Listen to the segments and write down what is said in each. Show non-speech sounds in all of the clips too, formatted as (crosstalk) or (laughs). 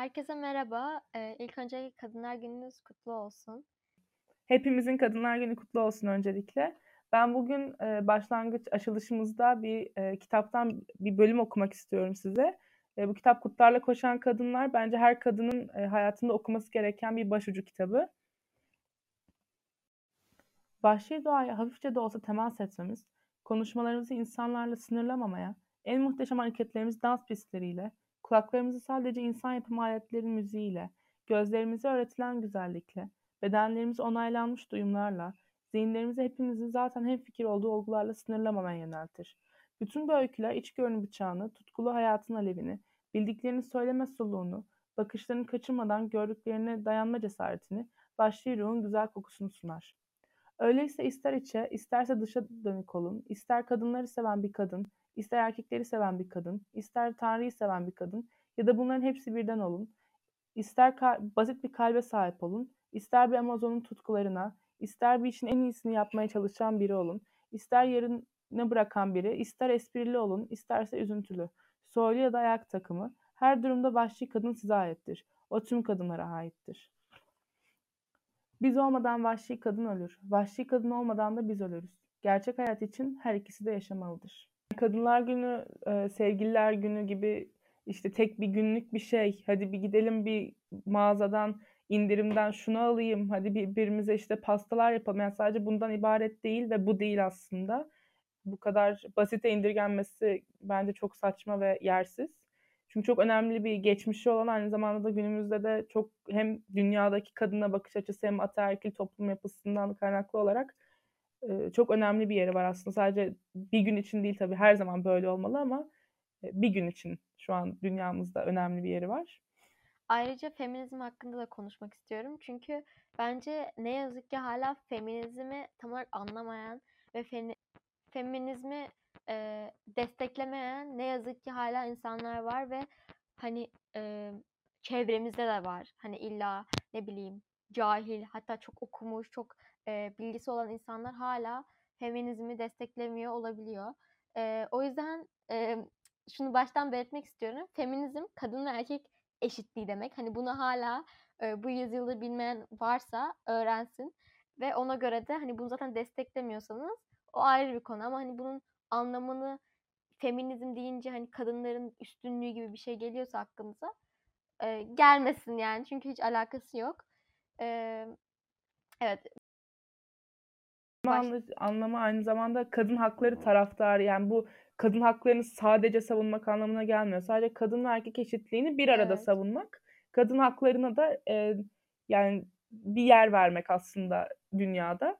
Herkese merhaba. Eee, ilk önce Kadınlar Gününüz kutlu olsun. Hepimizin Kadınlar Günü kutlu olsun öncelikle. Ben bugün e, başlangıç açılışımızda bir e, kitaptan bir bölüm okumak istiyorum size. E, bu kitap Kutlarla Koşan Kadınlar bence her kadının e, hayatında okuması gereken bir başucu kitabı. Vahşi doğaya hafifçe de olsa temas etmemiz, konuşmalarımızı insanlarla sınırlamamaya, en muhteşem hareketlerimiz dans pistleriyle, kulaklarımızı sadece insan yapımı aletlerin müziğiyle, gözlerimize öğretilen güzellikle, bedenlerimiz onaylanmış duyumlarla, zihinlerimizi hepimizin zaten hem fikir olduğu olgularla sınırlamamaya yöneltir. Bütün bu öyküler iç görünüm bıçağını, tutkulu hayatın alevini, bildiklerini söyleme soluğunu, bakışlarını kaçırmadan gördüklerine dayanma cesaretini, vahşi ruhun güzel kokusunu sunar. Öyleyse ister içe, isterse dışa dönük olun, ister kadınları seven bir kadın, ister erkekleri seven bir kadın, ister Tanrı'yı seven bir kadın ya da bunların hepsi birden olun. İster basit bir kalbe sahip olun, ister bir Amazon'un tutkularına, ister bir işin en iyisini yapmaya çalışan biri olun, ister yarına bırakan biri, ister esprili olun, isterse üzüntülü. Soylu ya da ayak takımı, her durumda vahşi kadın size aittir. O tüm kadınlara aittir. Biz olmadan vahşi kadın ölür. Vahşi kadın olmadan da biz ölürüz. Gerçek hayat için her ikisi de yaşamalıdır. Kadınlar günü, e, sevgililer günü gibi işte tek bir günlük bir şey. Hadi bir gidelim bir mağazadan indirimden şunu alayım. Hadi birbirimize işte pastalar yapalım. Yani sadece bundan ibaret değil ve bu değil aslında. Bu kadar basite indirgenmesi bence çok saçma ve yersiz. Çünkü çok önemli bir geçmişi olan aynı zamanda da günümüzde de çok hem dünyadaki kadına bakış açısı hem ataerkil toplum yapısından kaynaklı olarak çok önemli bir yeri var aslında. Sadece bir gün için değil tabii her zaman böyle olmalı ama bir gün için şu an dünyamızda önemli bir yeri var. Ayrıca feminizm hakkında da konuşmak istiyorum. Çünkü bence ne yazık ki hala feminizmi tam olarak anlamayan ve fe, feminizmi e, desteklemeyen ne yazık ki hala insanlar var ve hani e, çevremizde de var. Hani illa ne bileyim cahil hatta çok okumuş, çok e, bilgisi olan insanlar hala feminizmi desteklemiyor olabiliyor. E, o yüzden e, şunu baştan belirtmek istiyorum. Feminizm kadın ve erkek eşitliği demek. Hani bunu hala e, bu yüzyılda bilmeyen varsa öğrensin ve ona göre de hani bunu zaten desteklemiyorsanız o ayrı bir konu ama hani bunun anlamını feminizm deyince hani kadınların üstünlüğü gibi bir şey geliyorsa aklımıza e, gelmesin yani çünkü hiç alakası yok. E, evet. Baş... Anlamı aynı zamanda kadın hakları taraftarı yani bu kadın haklarını sadece savunmak anlamına gelmiyor. Sadece kadın ve erkek eşitliğini bir arada evet. savunmak. Kadın haklarına da e, yani bir yer vermek aslında dünyada.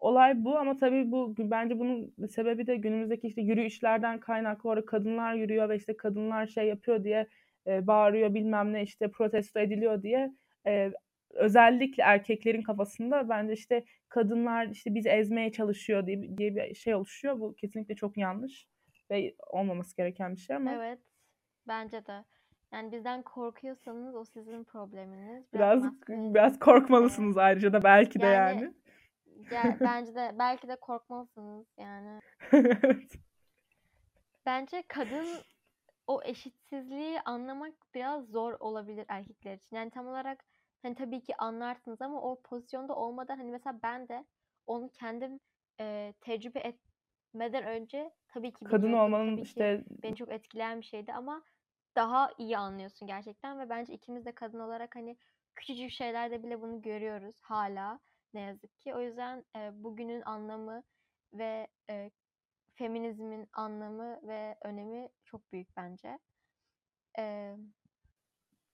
Olay bu ama tabii bu bence bunun sebebi de günümüzdeki işte yürüyüşlerden kaynaklı olarak kadınlar yürüyor ve işte kadınlar şey yapıyor diye e, bağırıyor bilmem ne işte protesto ediliyor diye e, özellikle erkeklerin kafasında bence işte kadınlar işte bizi ezmeye çalışıyor diye, diye bir şey oluşuyor. Bu kesinlikle çok yanlış ve olmaması gereken bir şey ama. Evet. Bence de. Yani bizden korkuyorsanız o sizin probleminiz. Biraz biraz, biraz korkmalısınız evet. ayrıca da belki de yani. yani. Ya, (laughs) bence de belki de korkmalısınız yani. Bence kadın o eşitsizliği anlamak biraz zor olabilir erkekler için. Yani tam olarak hani tabii ki anlarsınız ama o pozisyonda olmadan hani mesela ben de onu kendim e, tecrübe etmeden önce tabii ki kadın olmanın tabii işte beni çok etkileyen bir şeydi ama daha iyi anlıyorsun gerçekten ve bence ikimiz de kadın olarak hani küçücük şeylerde bile bunu görüyoruz hala ne yazık ki. O yüzden e, bugünün anlamı ve e, feminizmin anlamı ve önemi çok büyük bence. E,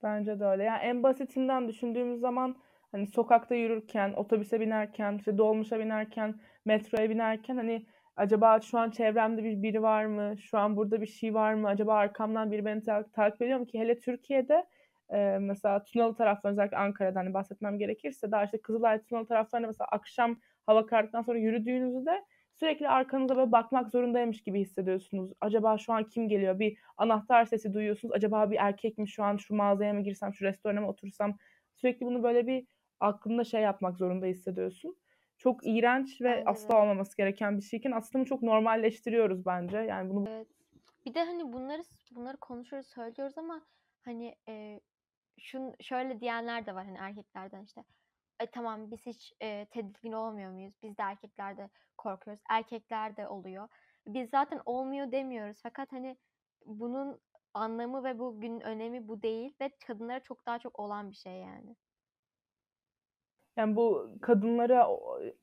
bence de öyle. Yani en basitinden düşündüğümüz zaman hani sokakta yürürken, otobüse binerken, işte dolmuşa binerken, metroya binerken hani acaba şu an çevremde bir biri var mı? Şu an burada bir şey var mı? Acaba arkamdan biri beni ta- takip ediyor mu ki? Hele Türkiye'de e, mesela Tunalı taraflarında özellikle Ankara'dan hani bahsetmem gerekirse daha işte Kızılay Tunalı taraflarında mesela akşam hava karardıktan sonra yürüdüğünüzde sürekli arkanıza böyle bakmak zorundaymış gibi hissediyorsunuz. Acaba şu an kim geliyor? Bir anahtar sesi duyuyorsunuz. Acaba bir erkek mi şu an şu mağazaya mı girsem, şu restorana mı otursam? Sürekli bunu böyle bir aklında şey yapmak zorunda hissediyorsun. Çok iğrenç ve Bence asla olmaması gereken bir şeyken aslında çok normalleştiriyoruz bence. Yani bunu Evet. Bir de hani bunları bunları konuşuyoruz, söylüyoruz ama hani e, şun şöyle diyenler de var hani erkeklerden işte. E tamam biz hiç e, tedirgin olmuyor muyuz? Biz de erkeklerde korkuyoruz. Erkekler de oluyor. Biz zaten olmuyor demiyoruz. Fakat hani bunun anlamı ve bu günün önemi bu değil ve kadınlara çok daha çok olan bir şey yani. Yani bu kadınlara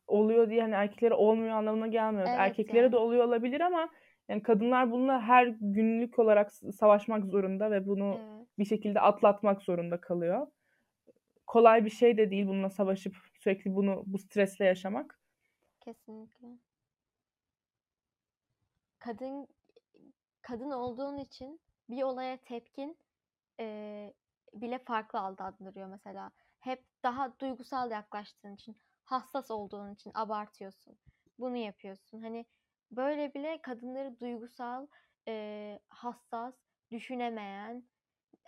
oluyor diye hani erkeklere olmuyor anlamına gelmiyor. Evet Erkeklere yani. de oluyor olabilir ama yani kadınlar bununla her günlük olarak savaşmak zorunda ve bunu Evet. bir şekilde atlatmak zorunda kalıyor. Kolay bir şey de değil bununla savaşıp sürekli bunu bu stresle yaşamak. Kesinlikle. Kadın kadın olduğun için bir olaya tepkin e, bile farklı adlandırıyor mesela. Hep daha duygusal yaklaştığın için, hassas olduğun için abartıyorsun. Bunu yapıyorsun. Hani böyle bile kadınları duygusal, e, hassas, düşünemeyen,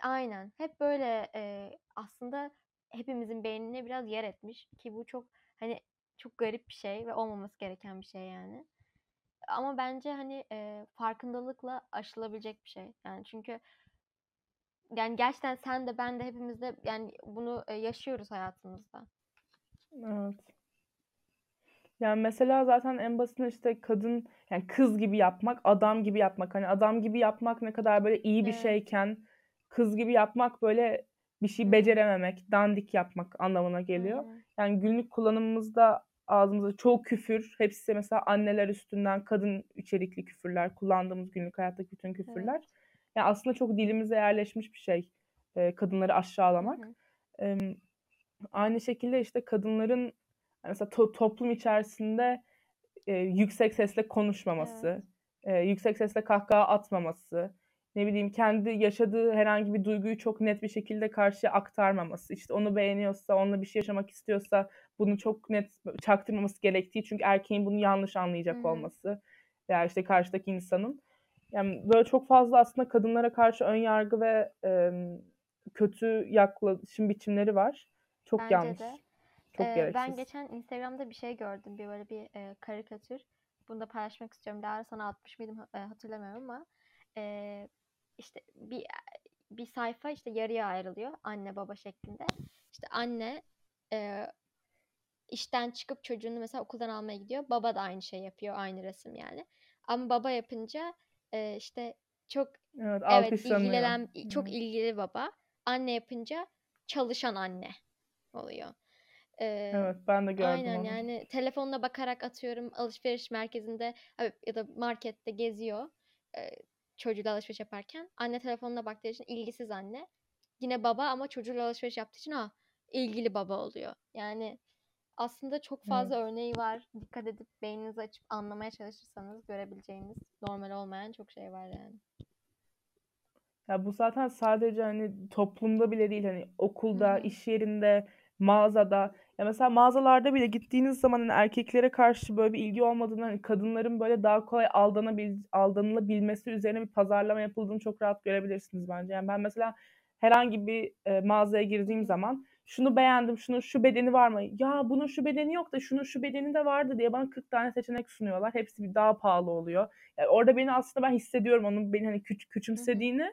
aynen hep böyle e, aslında hepimizin beynine biraz yer etmiş ki bu çok hani çok garip bir şey ve olmaması gereken bir şey yani. Ama bence hani e, farkındalıkla aşılabilecek bir şey. Yani çünkü yani gerçekten sen de ben de hepimiz de yani bunu e, yaşıyoruz hayatımızda. Evet. Yani mesela zaten en basitinden işte kadın yani kız gibi yapmak, adam gibi yapmak. Hani adam gibi yapmak ne kadar böyle iyi bir Evet. şeyken kız gibi yapmak böyle bir şey becerememek, dandik yapmak anlamına geliyor. Yani günlük kullanımımızda ağzımızda çoğu küfür, hepsi mesela anneler üstünden kadın içerikli küfürler, kullandığımız günlük hayattaki bütün küfürler. Evet. Yani aslında çok dilimize yerleşmiş bir şey e, kadınları aşağılamak. E, aynı şekilde işte kadınların mesela to- toplum içerisinde e, yüksek sesle konuşmaması, Evet. e, yüksek sesle kahkaha atmaması, ne bileyim kendi yaşadığı herhangi bir duyguyu çok net bir şekilde karşıya aktarmaması, işte onu beğeniyorsa, onunla bir şey yaşamak istiyorsa bunu çok net çaktırmaması gerektiği çünkü erkeğin bunu yanlış anlayacak hı. olması veya işte karşıdaki insanın. Yani böyle çok fazla aslında kadınlara karşı ön yargı ve e, kötü yaklaşım biçimleri var. Çok Bence yanlış. de. Çok Ee, gereksiz. ben geçen Instagram'da bir şey gördüm. Bir böyle bir e, karikatür. Bunu da paylaşmak istiyorum. Daha sana atmış mıydım ha- hatırlamıyorum ama e, işte bir bir sayfa işte yarıya ayrılıyor anne baba şeklinde. İşte anne e, işten çıkıp çocuğunu mesela okuldan almaya gidiyor. Baba da aynı şey yapıyor. Aynı resim yani. Ama baba yapınca e, işte çok Evet, evet ilgilenen çok Hı. ilgili baba. Anne yapınca çalışan anne oluyor. Ee, Evet, ben de gördüm aynen onu. yani telefonla bakarak atıyorum alışveriş merkezinde e, ya da markette geziyor e, çocuğuyla alışveriş yaparken. Anne telefonuna baktığı için ilgisiz anne. Yine baba ama çocuğuyla alışveriş yaptığı için ha ilgili baba oluyor. Yani aslında çok Evet. fazla örneği var. Dikkat edip beyninizi açıp anlamaya çalışırsanız görebileceğiniz normal olmayan çok şey var yani. Ya bu zaten sadece hani toplumda bile değil hani okulda, hı. iş yerinde, mağazada. Ya mesela mağazalarda bile gittiğiniz zaman hani erkeklere karşı böyle bir ilgi olmadığını hani kadınların böyle daha kolay aldanabil aldanılabilmesi üzerine bir pazarlama yapıldığını çok rahat görebilirsiniz bence. Yani ben mesela herhangi bir e, mağazaya girdiğim zaman şunu beğendim, şunun şu bedeni var mı? Ya bunun şu bedeni yok da şunun şu bedeni de vardı diye bana 40 tane seçenek sunuyorlar. Hepsi bir daha pahalı oluyor. Yani orada beni aslında ben hissediyorum onun beni hani küç küçümsediğini.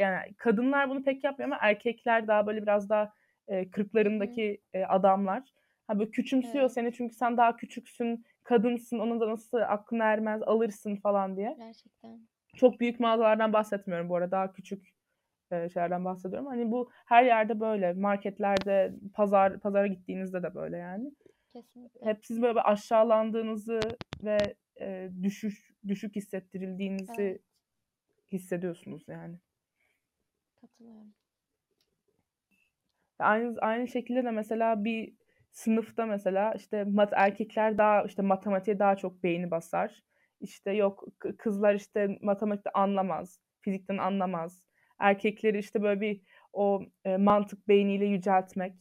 Yani kadınlar bunu pek yapmıyor ama erkekler daha böyle biraz daha e, kırklarındaki e, adamlar. Ha böyle küçümsüyor Evet. seni çünkü sen daha küçüksün, kadınsın, onun da nasıl aklın ermez, alırsın falan diye. Gerçekten. Çok büyük mağazalardan bahsetmiyorum bu arada. Daha küçük e, şeylerden bahsediyorum. Hani bu her yerde böyle. Marketlerde, pazar pazara gittiğinizde de böyle yani. Kesinlikle. Hep siz böyle aşağılandığınızı ve e, düşüş düşük hissettirildiğinizi Evet. hissediyorsunuz yani. Katılıyorum. Aynı aynı şekilde de mesela bir sınıfta mesela işte mat erkekler daha işte matematiğe daha çok beyni basar. İşte yok kızlar işte matematikte anlamaz, fizikten anlamaz. Erkekleri işte böyle bir o e, mantık beyniyle yüceltmek.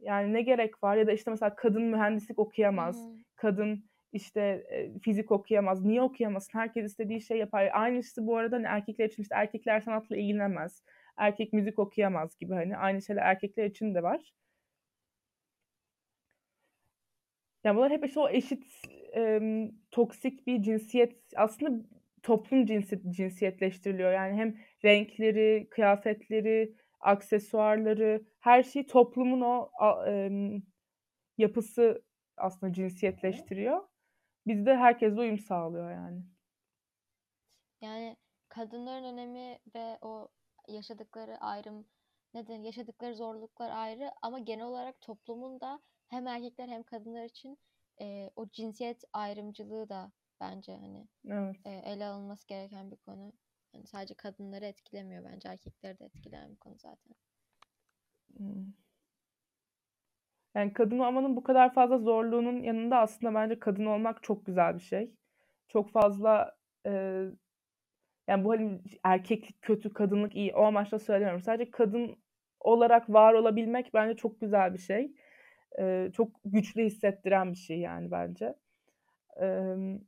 Yani ne gerek var? Ya da işte mesela kadın mühendislik okuyamaz. hı. Kadın işte e, fizik okuyamaz. Niye okuyamasın? Herkes istediği şey yapar. Aynısı bu arada hani erkekler için işte erkekler sanatla ilgilenemez erkek müzik okuyamaz gibi hani aynı şeyler erkekler için de var. Yani bunlar hep işte o eşit e, toksik bir cinsiyet aslında toplum cinsi, cinsiyetleştiriliyor. Yani hem renkleri, kıyafetleri, aksesuarları, her şeyi toplumun o emm, yapısı aslında cinsiyetleştiriyor. Bizde herkes uyum sağlıyor yani. Yani kadınların önemi ve o yaşadıkları ayrım ne denir, yaşadıkları zorluklar ayrı ama genel olarak toplumun da hem erkekler hem kadınlar için eee, o cinsiyet ayrımcılığı da bence hani Evet. eee, ele alınması gereken bir konu. Yani sadece kadınları etkilemiyor bence erkekleri de etkileyen bir konu zaten. Hımm. Yani kadın olmanın bu kadar fazla zorluğunun yanında aslında bence kadın olmak çok güzel bir şey. Çok fazla, eee, yani bu hani erkeklik kötü, kadınlık iyi o amaçla söylemiyorum. Sadece kadın olarak var olabilmek bence çok güzel bir şey. Eee, çok güçlü hissettiren bir şey yani bence. Emm,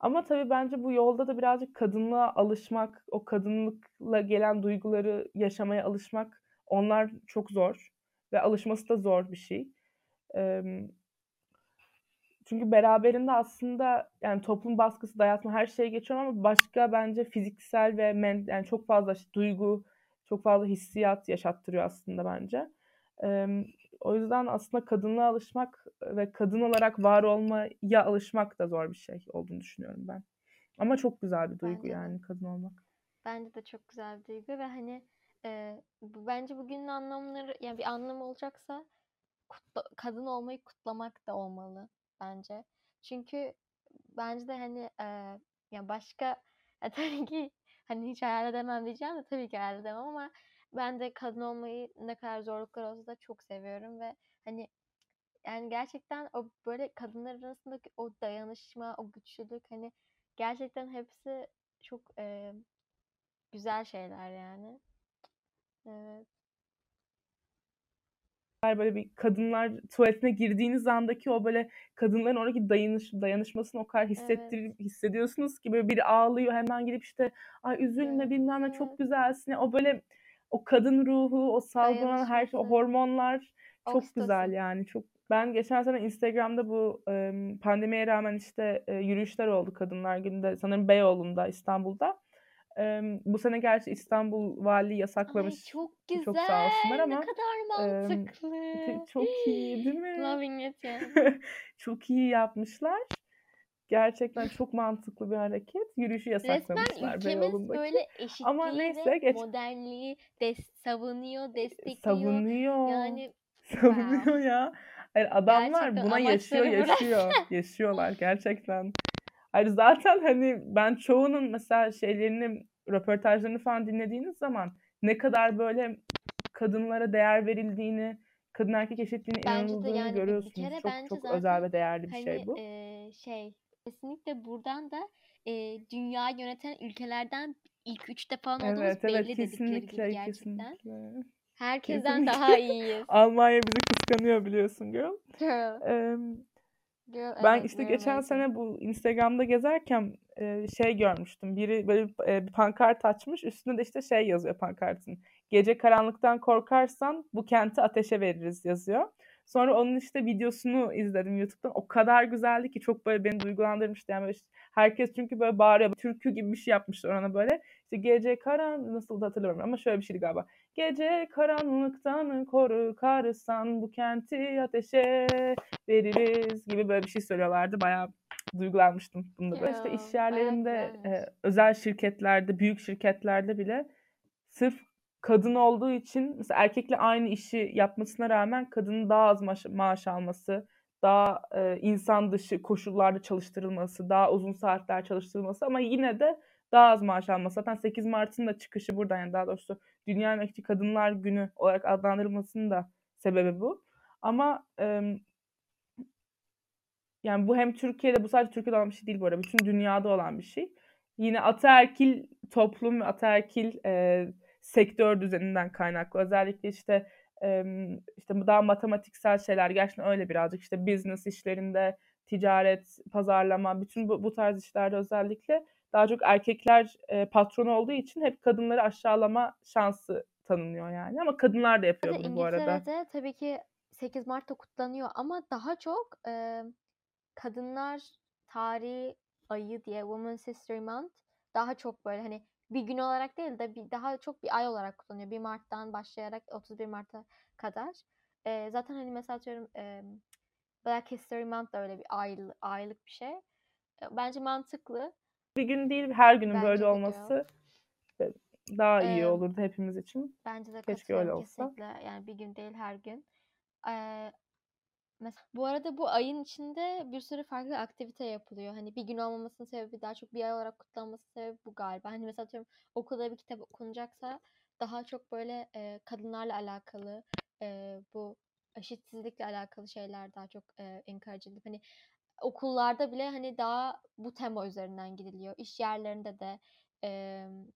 ama tabii bence bu yolda da birazcık kadınlığa alışmak, o kadınlıkla gelen duyguları yaşamaya alışmak, onlar çok zor ve alışması da zor bir şey. Emm çünkü beraberinde aslında yani toplum baskısı, dayatma her şeye geçiyorum ama başka bence fiziksel ve men yani çok fazla ş duygu, çok fazla hissiyat yaşattırıyor aslında bence. Emm, o yüzden aslında kadınlığa alışmak ve kadın olarak var olmaya alışmak da zor bir şey olduğunu düşünüyorum ben. Ama çok güzel bir duygu Bence de. yani kadın olmak. Bence de çok güzel bir duygu ve hani bu bence bugünün anlamları yani bir anlamı olacaksa kutla, kadın olmayı kutlamak da olmalı bence. Çünkü bence de hani eee ya başka ya tabii ki hani hiç hayal edemem diyeceğim de tabii ki hayal edemem ama ben de kadın olmayı ne kadar zorluklar olsa da çok seviyorum ve hani yani gerçekten o böyle kadınlar arasındaki o dayanışma, o güçlülük hani gerçekten hepsi çok eee, güzel şeyler yani. Evet. Böyle bir kadınlar tuvaletine girdiğiniz andaki o böyle kadınların oradaki dayanış dayanışmasını o kadar Evet. hissettir hissediyorsunuz ki böyle biri ağlıyor hemen gidip işte ay üzülme Evet, bilmem ne evet. çok güzelsin. O böyle o kadın ruhu, o salgılanan her şey, o hormonlar çok güzel Oksitosin. yani. Çok ben geçen sene Instagram'da bu emm, pandemiye rağmen işte yürüyüşler oldu Kadınlar Günü'nde sanırım Beyoğlu'nda İstanbul'da. Emm, bu sene gerçi İstanbul Valiliği Ay yasaklamış. çok Çok sağ olsunlar güzel. Ne ama kadar mantıklı. te çok iyi değil mi? Loving it yani. (laughs) Çok iyi yapmışlar. Gerçekten çok mantıklı bir hareket. Yürüyüşü Resmen yasaklamışlar ülkemiz Beyoğlu'ndaki. böyle Ama eşitliği neyse ve geç modernliği des savunuyor, destekliyor. savunuyor. Yani (laughs) Savunuyor ya. Hayır adamlar Gerçekten buna yaşıyor, yaşıyor. (laughs) Yaşıyorlar gerçekten. Hayır zaten hani ben çoğunun mesela şeylerini, röportajlarını falan dinlediğiniz zaman ne kadar böyle kadınlara değer verildiğini, kadın erkek eşitliğine Bence inanıldığını yani bir, bir görüyorsunuz. kere Çok bence çok özel zaten ve değerli bir şey hani bu. eee, şey kesinlikle buradan da eee dünyayı yöneten ülkelerden ilk üçte falan olduğumuz Evet evet belli dedikleri gibi gerçekten. kesinlikle. Herkesten daha Kesinlikle. iyiyiz. (laughs) Almanya bizi kıskanıyor biliyorsun girl. Girl. Ben evet işte geçen sene bu Instagram'da gezerken eee, şey görmüştüm. Biri böyle eee, bir pankart açmış. Üstünde de işte şey yazıyor pankartın. Gece karanlıktan korkarsan bu kenti ateşe veririz yazıyor. Sonra onun işte videosunu izledim YouTube'dan. O kadar güzeldi ki çok böyle beni duygulandırmıştı. Yani böyle işte herkes çünkü böyle bağırıyor. Türkü gibi bir şey yapmışlar ona böyle. İşte gece karan nasıl da hatırlamıyorum ama şöyle bir şeydi galiba. Gece karanlıktan korkarsan bu kenti ateşe veririz gibi böyle bir şey söylüyorlardı. Bayağı duygulanmıştım bunda böyle. İşte iş yerlerinde, eee, özel şirketlerde, büyük şirketlerde bile sırf kadın olduğu için mesela erkekle aynı işi yapmasına rağmen kadının daha az maaş, maaş alması, daha eee, insan dışı koşullarda çalıştırılması, daha uzun saatler çalıştırılması ama yine de daha az maaş alması. Zaten 8 Mart'ın da çıkışı buradan yani daha doğrusu Dünya Emekçi Kadınlar Günü olarak adlandırılmasının da sebebi bu. Ama emm yani bu hem Türkiye'de, bu sadece Türkiye'de olan bir şey değil bu arada. Bütün dünyada olan bir şey. Yine ataerkil toplum ve ataerkil eee, sektör düzeninden kaynaklı. Özellikle işte işte bu daha matematiksel şeyler gerçekten öyle birazcık işte business işlerinde, ticaret, pazarlama, bütün bu, bu tarz işlerde özellikle daha çok erkekler eee, patron olduğu için hep kadınları aşağılama şansı tanınıyor yani. Ama kadınlar da yapıyor bunu bu arada. İngiltere'de tabii ki 8 Mart'ta kutlanıyor ama daha çok eee, kadınlar tarihi ayı diye Women's History Month daha çok böyle hani bir gün olarak değil de bir daha çok bir ay olarak kutlanıyor. 1 Mart'tan başlayarak 31 Mart'a kadar. Eee, zaten hani mesela atıyorum emm, Black History Month da öyle bir aylı aylık bir şey. Eee, bence mantıklı. Bir gün değil, her günün Bence böyle diyor. olması e, daha iyi Emm olurdu hepimiz için. Bence de Keşke öyle olsa. kesinlikle. Yani bir gün değil her gün. Eee, mes bu arada bu ayın içinde bir sürü farklı aktivite yapılıyor. Hani bir gün olmamasının sebebi daha çok bir ay olarak kutlanmasının sebebi bu galiba. Hani mesela atıyorum okulda bir kitap okunacaksa daha çok böyle eee, kadınlarla alakalı eee, bu eşitsizlikle alakalı şeyler daha çok eee, encourage edilip hani okullarda bile hani daha bu tema üzerinden gidiliyor. İş yerlerinde de emm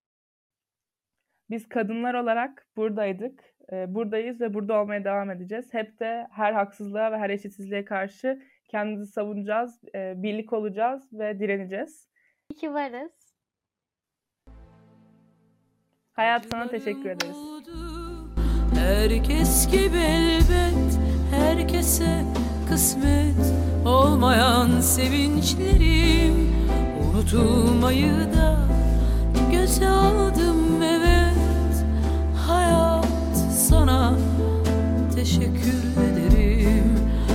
Biz kadınlar olarak buradaydık, buradayız ve burada olmaya devam edeceğiz. Hep de her haksızlığa ve her eşitsizliğe karşı kendimizi savunacağız, birlik olacağız ve direneceğiz. İyi ki varız. Hayat sana teşekkür ederiz. Herkes gibi elbet herkese kısmet olmayan sevinçlerim unutulmayı da göze al sana teşekkür ederim.